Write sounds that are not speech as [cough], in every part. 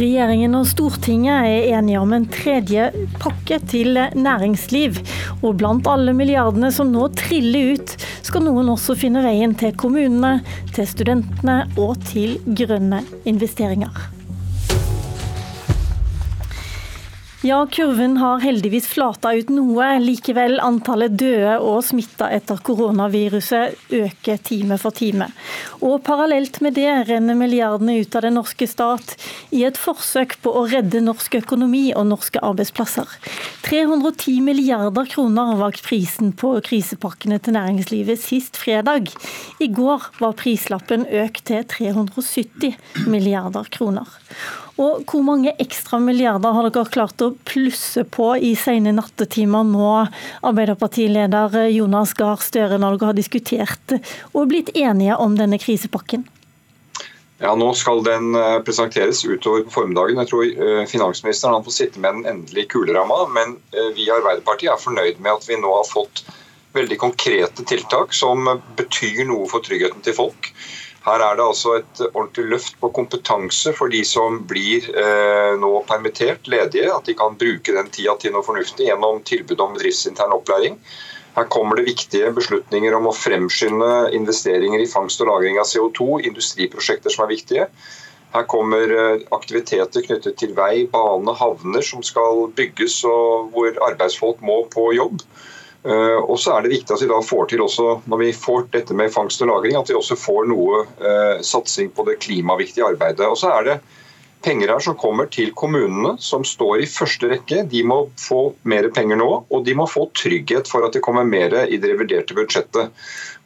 Regjeringen og Stortinget er enige om en tredje pakke til næringsliv. Og blant alle milliardene som nå triller ut, skal noen også finne veien til kommunene, til studentene og til grønne investeringer. Ja, kurven har heldigvis flata ut noe. Likevel, antallet døde og smitta etter koronaviruset øker time for time. Og parallelt med det renner milliardene ut av den norske stat i et forsøk på å redde norsk økonomi og norske arbeidsplasser. 310 milliarder kroner var prisen på krisepakkene til næringslivet sist fredag. I går var prislappen økt til 370 milliarder kroner. Og hvor mange ekstra milliarder har dere klart å plusse på i sene nattetimer nå, Arbeiderpartileder Jonas Gahr Støre, når dere har diskutert og blitt enige om denne krisepakken? Ja, Nå skal den eh, presenteres utover på formiddagen. Jeg tror eh, Finansministeren får sitte med den endelige kuleramma, men eh, vi i Arbeiderpartiet er fornøyd med at vi nå har fått veldig konkrete tiltak som betyr noe for tryggheten til folk. Her er det altså et ordentlig løft på kompetanse for de som blir eh, nå permittert, ledige. At de kan bruke den tida til noe fornuftig gjennom tilbud om bedriftsintern opplæring. Her kommer det viktige beslutninger om å fremskynde investeringer i fangst og lagring av CO2, industriprosjekter som er viktige. Her kommer eh, aktiviteter knyttet til vei, bane, havner som skal bygges og hvor arbeidsfolk må på jobb. Eh, og så er det viktig at vi da får til også, når vi får dette med fangst og lagring, at vi også får noe eh, satsing på det klimaviktige arbeidet. Og så er det penger her som kommer til kommunene, som står i første rekke. De må få mer penger nå, og de må få trygghet for at det kommer mer i det reviderte budsjettet.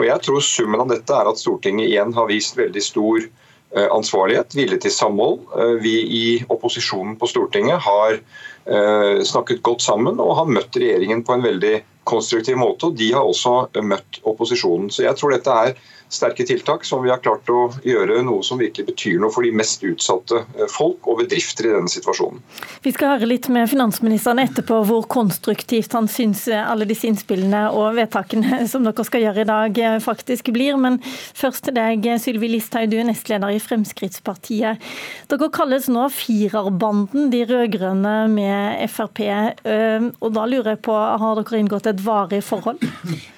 Og jeg tror Summen av dette er at Stortinget igjen har vist veldig stor eh, ansvarlighet, vilje til samhold. Vi i opposisjonen på Stortinget har snakket godt sammen og har møtt regjeringen på en veldig konstruktiv måte. og De har også møtt opposisjonen. Så jeg tror dette er sterke tiltak som vi har klart å gjøre noe som virkelig betyr noe for de mest utsatte eh, folk og bedrifter i denne situasjonen. Vi skal høre litt med finansministeren etterpå hvor konstruktivt han syns alle disse innspillene og vedtakene [laughs] som dere skal gjøre i dag eh, faktisk blir. Men først til deg, Sylvi Listhaug, du er nestleder i Fremskrittspartiet. Dere kalles nå firerbanden, de rød-grønne med Frp. Eh, og da lurer jeg på, har dere inngått et varig forhold?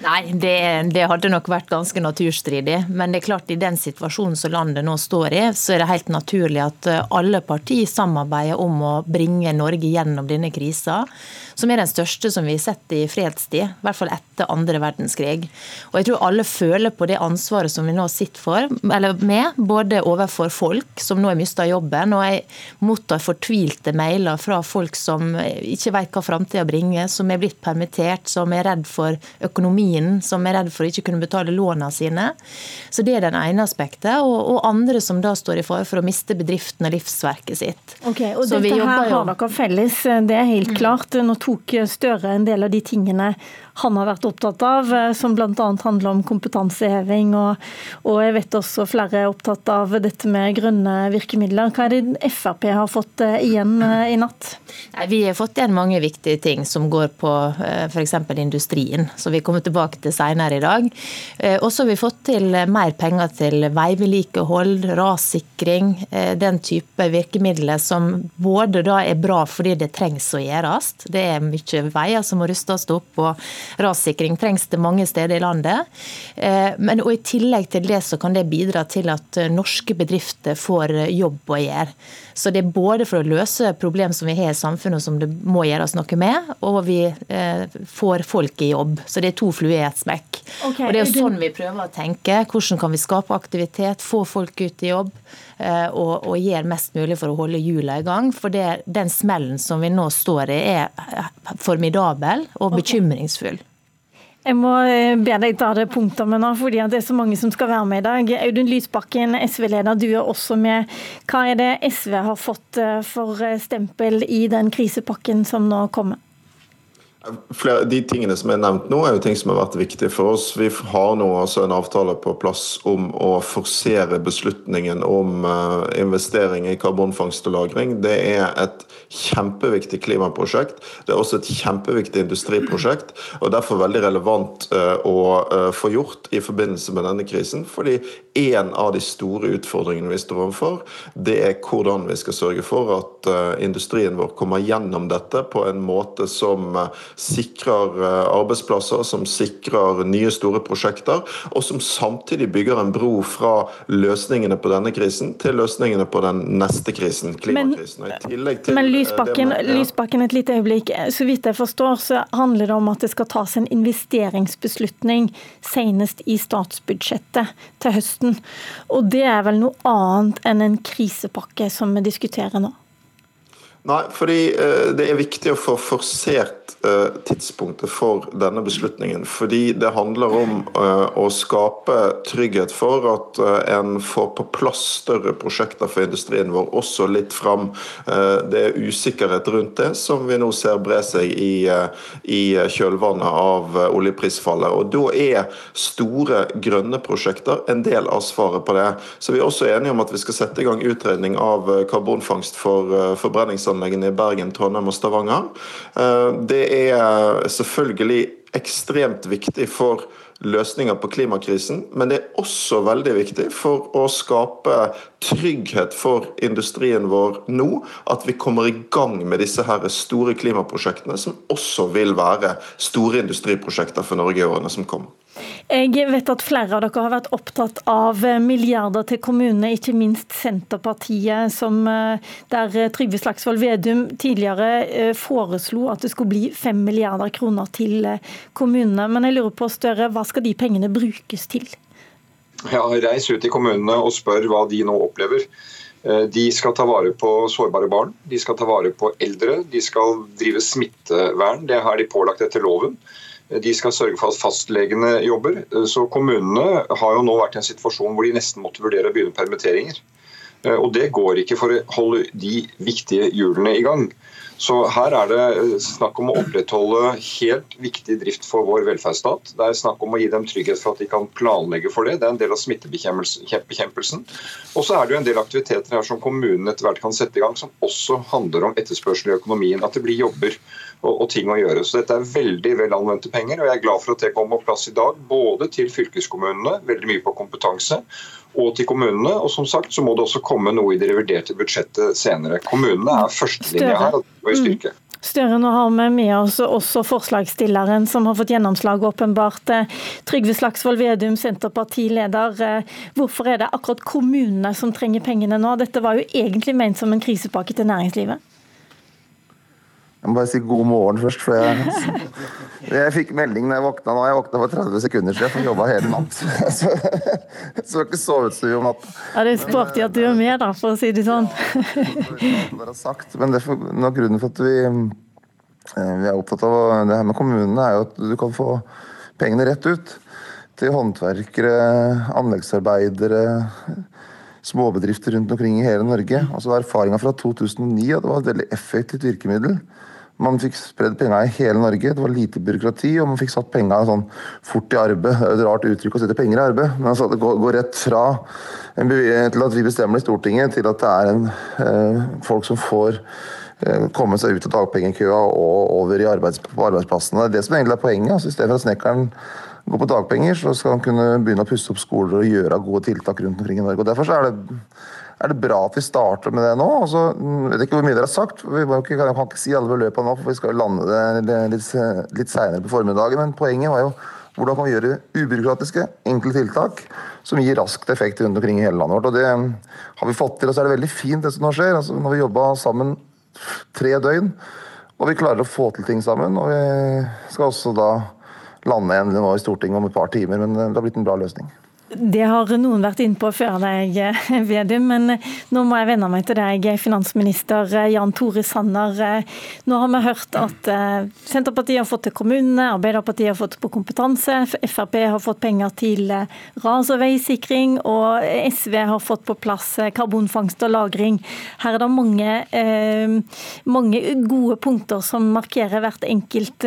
Nei, det, det hadde nok vært ganske naturstridig samtidig. Men det er klart i den situasjonen som landet nå står i, så er det helt naturlig at eh, alle partier samarbeider om å bringe Norge gjennom denne krisa som er den største som vi har sett i fredstid, i hvert fall etter andre verdenskrig. Og jeg tror alle føler på det ansvaret som vi nå sitter for, eller med, både overfor folk som nå har mista jobben, og jeg mottar fortvilte mailer fra folk som ikke vet hva framtida bringer, som er blitt permittert, som er redd for økonomien, som er redd for å ikke kunne betale lånene sine. Så det er den ene aspektet. Og, og, andre som da står i fare for å miste bedriften og livsverket sitt. Ok, og Så dette her har dere felles, det er helt klart. Nå tok Støre en del av de tingene han har vært opptatt av, eh, som bl.a. handler om kompetanseheving. Og, og, jeg vet også flere er opptatt av dette med grønne virkemidler. Hva er det Frp har fått eh, igjen eh, i natt? Nei, vi har fått igjen mange viktige ting som går på f.eks. industrien, som vi kommer tilbake til senere i dag. Og så har vi fått til mer penger til veivedlikehold, rassikring, den type virkemidler som både da er bra fordi det trengs å gjøres. Det er mye veier som må rustes opp. og rassikring trengs det mange steder i landet. Eh, men og I tillegg til det så kan det bidra til at eh, norske bedrifter får eh, jobb å gjøre. Så det er både for å løse problem som vi har i samfunnet som det må gjøres noe med, og vi får folk i jobb. Så det er to fluer i ett smekk. Okay, og Det er sånn vi prøver å tenke. Hvordan kan vi skape aktivitet, få folk ut i jobb? Og, og gjøre mest mulig for å holde hjula i gang. For det, den smellen som vi nå står i, er formidabel og bekymringsfull. Jeg må eh, be deg ta det punktummet nå, fordi det er så mange som skal være med i dag. Audun Lysbakken, SV-leder, du er også med. Hva er det SV har fått eh, for eh, stempel i den krisepakken som nå kommer? De tingene som er nevnt nå, er jo ting som har vært viktige for oss. Vi har nå altså en avtale på plass om å forsere beslutningen om uh, investering i karbonfangst og -lagring. Det er et kjempeviktig klimaprosjekt. Det er også et kjempeviktig industriprosjekt, og derfor veldig relevant uh, å uh, få gjort i forbindelse med denne krisen. Fordi en av de store utfordringene vi står overfor, det er hvordan vi skal sørge for at industrien vår kommer gjennom dette på en måte som sikrer eh, arbeidsplasser, som sikrer nye store prosjekter, og som samtidig bygger en bro fra løsningene på denne krisen til løsningene på den neste krisen, klimakrisen. Men, men Lysbakken, man, ja. Lysbakken, et lite øyeblikk. Så vidt jeg forstår, så handler det om at det skal tas en investeringsbeslutning senest i statsbudsjettet til høsten. Og det er vel noe annet enn en krisepakke som vi diskuterer nå? Nei, fordi eh, det er viktig å få forsert eh, tidspunktet for denne beslutningen. Fordi det handler om eh, å skape trygghet for at en får på plass større prosjekter for industrien vår også litt fram. Det er usikkerhet rundt det, som vi nå ser bre seg i, i kjølvannet av oljeprisfallet. Og Da er store grønne prosjekter en del av svaret på det. Så Vi er også enige om at vi skal sette i gang utredning av karbonfangst for forbrenningsanleggene i Bergen, Trondheim og Stavanger. Eh, det er selvfølgelig ekstremt viktig for løsninger på klimakrisen, men det er også veldig viktig for å skape trygghet for industrien vår nå, at vi kommer i gang med disse her store klimaprosjektene, som også vil være store industriprosjekter for Norge i årene som kommer. Jeg vet at flere av dere har vært opptatt av milliarder til kommunene, ikke minst Senterpartiet, som eh, der Trygve Slagsvold Vedum tidligere eh, foreslo at det skulle bli fem milliarder kroner til eh, kommunene. Men jeg lurer på, Støre, hva skal de pengene brukes til? Ja, Reis ut i kommunene og spør hva de nå opplever. De skal ta vare på sårbare barn, de skal ta vare på eldre, de skal drive smittevern. Det har de pålagt etter loven. De skal sørge for at fastlegene jobber. Så Kommunene har jo nå vært i en situasjon hvor de nesten måtte vurdere å begynne permitteringer. Eh, og Det går ikke for å holde de viktige hjulene i gang. Så her er det eh, snakk om å opprettholde helt viktig drift for vår velferdsstat. Det er snakk om å gi dem trygghet for at de kan planlegge for det. Det er en del av smittebekjempelsen. Og så er det jo en del aktiviteter her som kommunene etter hvert kan sette i gang, som også handler om etterspørsel i økonomien. At det blir jobber og, og, ting å gjøre. Så dette er veldig vel anvendte penger, og jeg er glad for at det kommer på plass i dag. Både til fylkeskommunene, veldig mye på kompetanse, og til kommunene. Og som sagt så må det også komme noe i det reviderte budsjettet senere. Kommunene er førstelinja her, og det må vi styrke. Mm. Støre, nå har vi med oss også forslagsstilleren som har fått gjennomslag, åpenbart. Trygve Slagsvold Vedum, Senterpartileder. Hvorfor er det akkurat kommunene som trenger pengene nå? Dette var jo egentlig ment som en krisepakke til næringslivet. Jeg må bare si god morgen først. for Jeg, jeg fikk melding når jeg våkna nå. Jeg våkna for 30 sekunder siden og jobba hele natt. [laughs] Så, så jeg ikke sovet så mye om natta. Ja, Det er sporty at du er med, da, for å si det sånn. Ja, sagt, men det er noe grunnen for at vi, eh, vi er opptatt av det her med kommunene, er jo at du kan få pengene rett ut. Til håndverkere, anleggsarbeidere småbedrifter rundt omkring i hele Norge. Altså Erfaringa fra 2009 at det var et veldig effektivt virkemiddel. Man fikk spredd penga i hele Norge, det var lite byråkrati, og man fikk satt penga sånn fort i arbeid. Det er et rart uttrykk å sette penger i arbeid, men altså det går, rett fra en, til at vi bestemmer det i Stortinget, til at det er en, eh, folk som får eh, komme seg ut av dagpengekøa og over i arbeids, på arbeidsplassene. Det er det som egentlig er poenget. altså I stedet for at snekkeren går på dagpenger, så skal han kunne begynne å pusse opp skoler og gjøre gode tiltak rundt omkring i Norge. Og Derfor er det, er det bra at vi starter med det nå. Altså, vet ikke hvor mye dere har sagt, vi ikke, kan ikke si alle beløpene nå, for vi skal lande det litt, litt seinere på formiddagen. Men poenget var jo hvordan kan vi gjøre ubyråkratiske, enkle tiltak som gir raskt effekt rundt omkring i hele landet vårt. Og det har vi fått til, og så er det veldig fint det som nå skjer. Altså, når vi jobba sammen tre døgn, og vi klarer å få til ting sammen. Og vi skal også da lande endelig nå i Stortinget om et par timer, men det har blitt en bra løsning. Det har noen vært inne på før deg, Vedum, men nå må jeg vende meg til deg, finansminister Jan Tore Sanner. Nå har vi hørt at eh, Senterpartiet har fått til kommunene, Arbeiderpartiet har fått på kompetanse, Frp har fått penger til eh, ras- og veisikring, og SV har fått på plass eh, karbonfangst og -lagring. Her er det mange, mange gode punkter som markerer hvert enkelt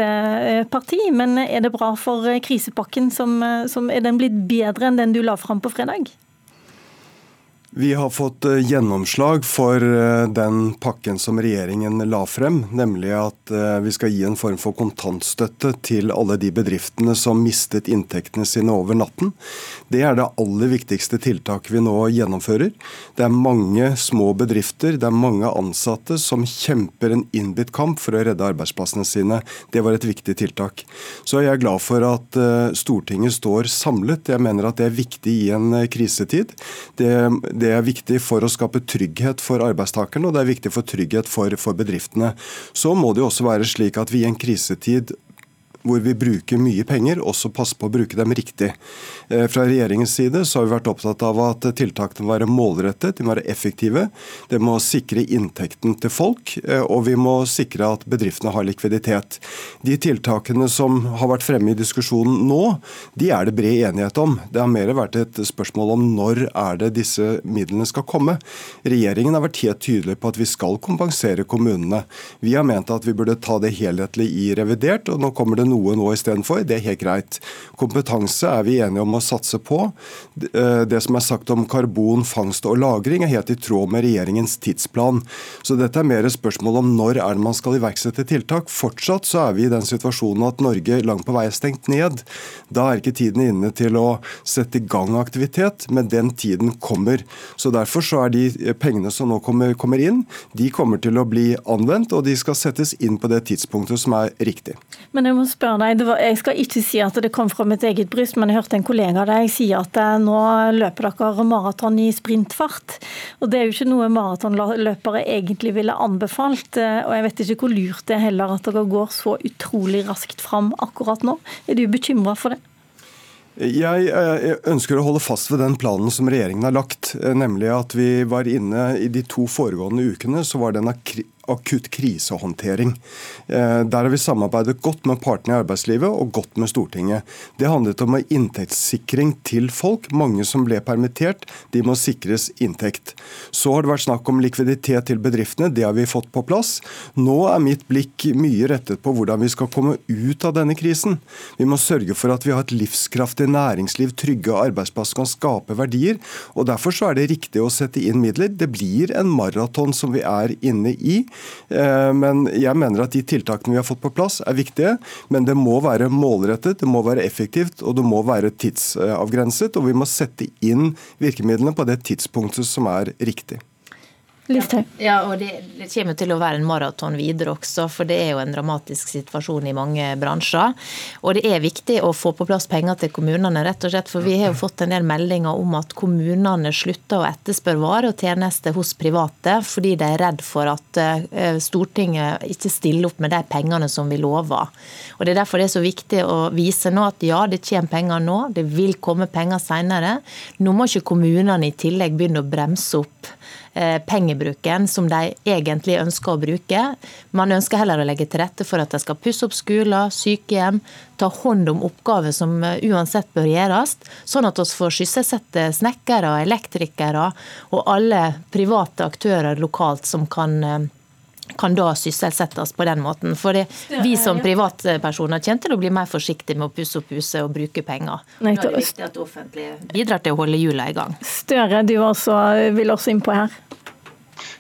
parti, men er det bra for krisepakken? Som, som er den blitt bedre enn den den du la fram på fredag? Vi har fått eh, gjennomslag for eh, den pakken som regjeringen la frem, nemlig at eh, vi skal gi en form for kontantstøtte til alle de bedriftene som mistet inntektene sine over natten. Det er det aller viktigste tiltaket vi nå gjennomfører. Det er mange små bedrifter, det er mange ansatte som kjemper en innbitt kamp for å redde arbeidsplassene sine. Det var et viktig tiltak. Så jeg er glad for at Stortinget står samlet. Jeg mener at det er viktig i en krisetid. Det det er viktig for å skape trygghet for arbeidstakerne, og det er viktig for trygghet for, for bedriftene. Så må det jo også være slik at vi i en krisetid hvor vi bruker mye penger, også passe på å bruke dem riktig. Eh, fra regjeringens side så har vi vært opptatt av at tiltakene må være målrettet, de må være effektive. Det må sikre inntekten til folk, eh, og vi må sikre at bedriftene har likviditet. De tiltakene som har vært fremme i diskusjonen nå, de er det bred enighet om. Det har mer vært et spørsmål om når er det disse midlene skal komme. Regjeringen har vært helt tydelig på at vi skal kompensere kommunene. Vi har ment at vi burde ta det helhetlig i revidert, og nå kommer det noe nå istedenfor. Det er helt greit. Kompetanse er vi enige om å satse på. Eh, det som er sagt om karbonfangst og lagring er helt i tråd med regjeringens tidsplan. Så dette er mer et spørsmål om når er det man skal iverksette tiltak. Fortsatt så er vi i den situasjonen at Norge langt på vei er stengt ned. Da er ikke tiden inne til å sette i gang aktivitet, men den tiden kommer. Så Derfor så er de pengene som nå kommer, kommer inn, de kommer til å bli anvendt, og de skal settes inn på det tidspunktet som er riktig. Men jeg må spørre deg, var, Jeg skal ikke si at det kom fra mitt eget bryst, men jeg hørte en kollega av deg si at eh, nå løper dere maraton i sprintfart. Og Det er jo ikke noe maratonløpere egentlig ville anbefalt. Eh, og Jeg vet ikke hvor lurt det er heller at dere går så utrolig raskt fram akkurat nå. Er du bekymra for det? Jeg ønsker å holde fast ved den planen som regjeringen har lagt. Eh, nemlig at vi var inne i de to foregående ukene, så var den en akutt krisehåndtering. Eh, der har vi samarbeidet godt med partene i arbeidslivet og godt med Stortinget. Det handlet om inntektssikring til folk. Mange som ble permittert, de må sikres inntekt. Så har det vært snakk om likviditet til bedriftene. Det har vi fått på plass. Nå er mitt blikk mye rettet på hvordan vi skal komme ut av denne krisen. Vi må sørge for at vi har et livskraftig næringsliv, trygge arbeidsplasser kan skape verdier. og Derfor så er det riktig å sette inn midler. Det blir en maraton som vi er inne i. Eh, men jeg mener at de tiltakene vi har fått på plass er viktige, men det må være målrettet, det må være effektivt og det må være tidsavgrenset. Og vi må sette inn virkemidlene på det tidspunktet som er riktig. Listhaug. Ja, og det, det, kommer til å være en maraton videre også, for det er jo en dramatisk situasjon i mange bransjer. Og det er viktig å få på plass penger til kommunene, rett og slett, for vi har jo fått en del meldinger om at kommunene slutter å etterspørre varer og tjenester hos private fordi de er redd for at eh, Stortinget ikke stiller opp med de pengene som vi lover. Og Det er derfor det er så viktig å vise nå at ja, det kommer penger nå, det vil komme penger senere. Nå må ikke kommunene i tillegg begynne å bremse opp pengebruken som de egentlig ønsker å bruke. Man ønsker heller å legge til rette for at de skal pusse opp skoler, sykehjem, ta hånd om oppgaver som eh, uansett bør gjøres, sånn at vi får sysselsette snekkere, elektrikere og alle private aktører lokalt som kan eh, kan da sysselsettes på den måten. For vi som privatpersoner kommer til å bli mer forsiktige med å pusse opp huset og bruke penger. Det er det viktig at det offentlige bidrar til å holde hjulene i gang. Støre, du også, vil også inn på her.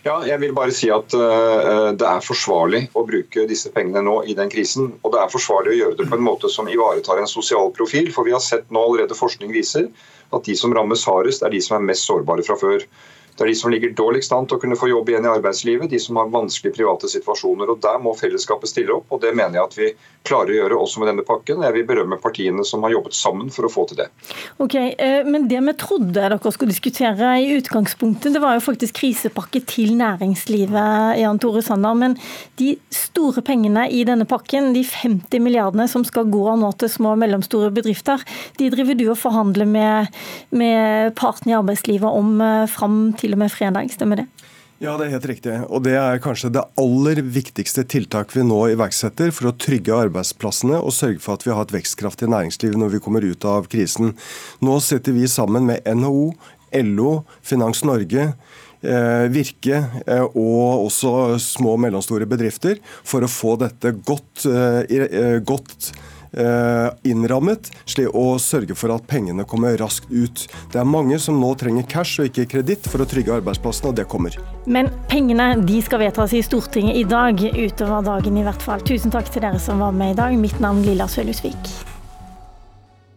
Ja, jeg vil bare si at uh, Det er forsvarlig å bruke disse pengene nå i den krisen. Og det er forsvarlig å gjøre det på en måte som ivaretar en sosial profil. For vi har sett nå allerede forskning viser at de som rammes hardest, er de som er mest sårbare fra før. Det er de som ligger dårligst an til å kunne få jobb igjen i arbeidslivet, de som har vanskelige private situasjoner. og Der må fellesskapet stille opp, og det mener jeg at vi klarer å gjøre også med denne pakken. Jeg vil berømme partiene som har jobbet sammen for å få til det. Ok, eh, Men det vi trodde dere skulle diskutere i utgangspunktet, det var jo faktisk krisepakke til næringslivet, Jan Tore Sanner. Men de store pengene i denne pakken, de 50 milliardene som skal gå nå til små og mellomstore bedrifter, de driver du og forhandler med, med partene i arbeidslivet om eh, fram til og med fredag, stemmer det? Ja, det er helt riktig. Og det er kanskje det aller viktigste tiltak vi nå iverksetter for å trygge arbeidsplassene og sørge for at vi har et vekstkraftig næringsliv når vi kommer ut av krisen. Nå sitter vi sammen med NHO, LO, Finans Norge, eh, Virke eh, og også små og mellomstore bedrifter for å få dette godt, eh, godt innrammet, slik å sørge for at pengene kommer raskt ut. Det er mange som nå trenger cash og ikke kreditt for å trygge arbeidsplassene, og det kommer. Men pengene de skal vedtas i Stortinget i dag, utover dagen i hvert fall. Tusen takk til dere som var med i dag. Mitt navn Lilla Sølhusvik.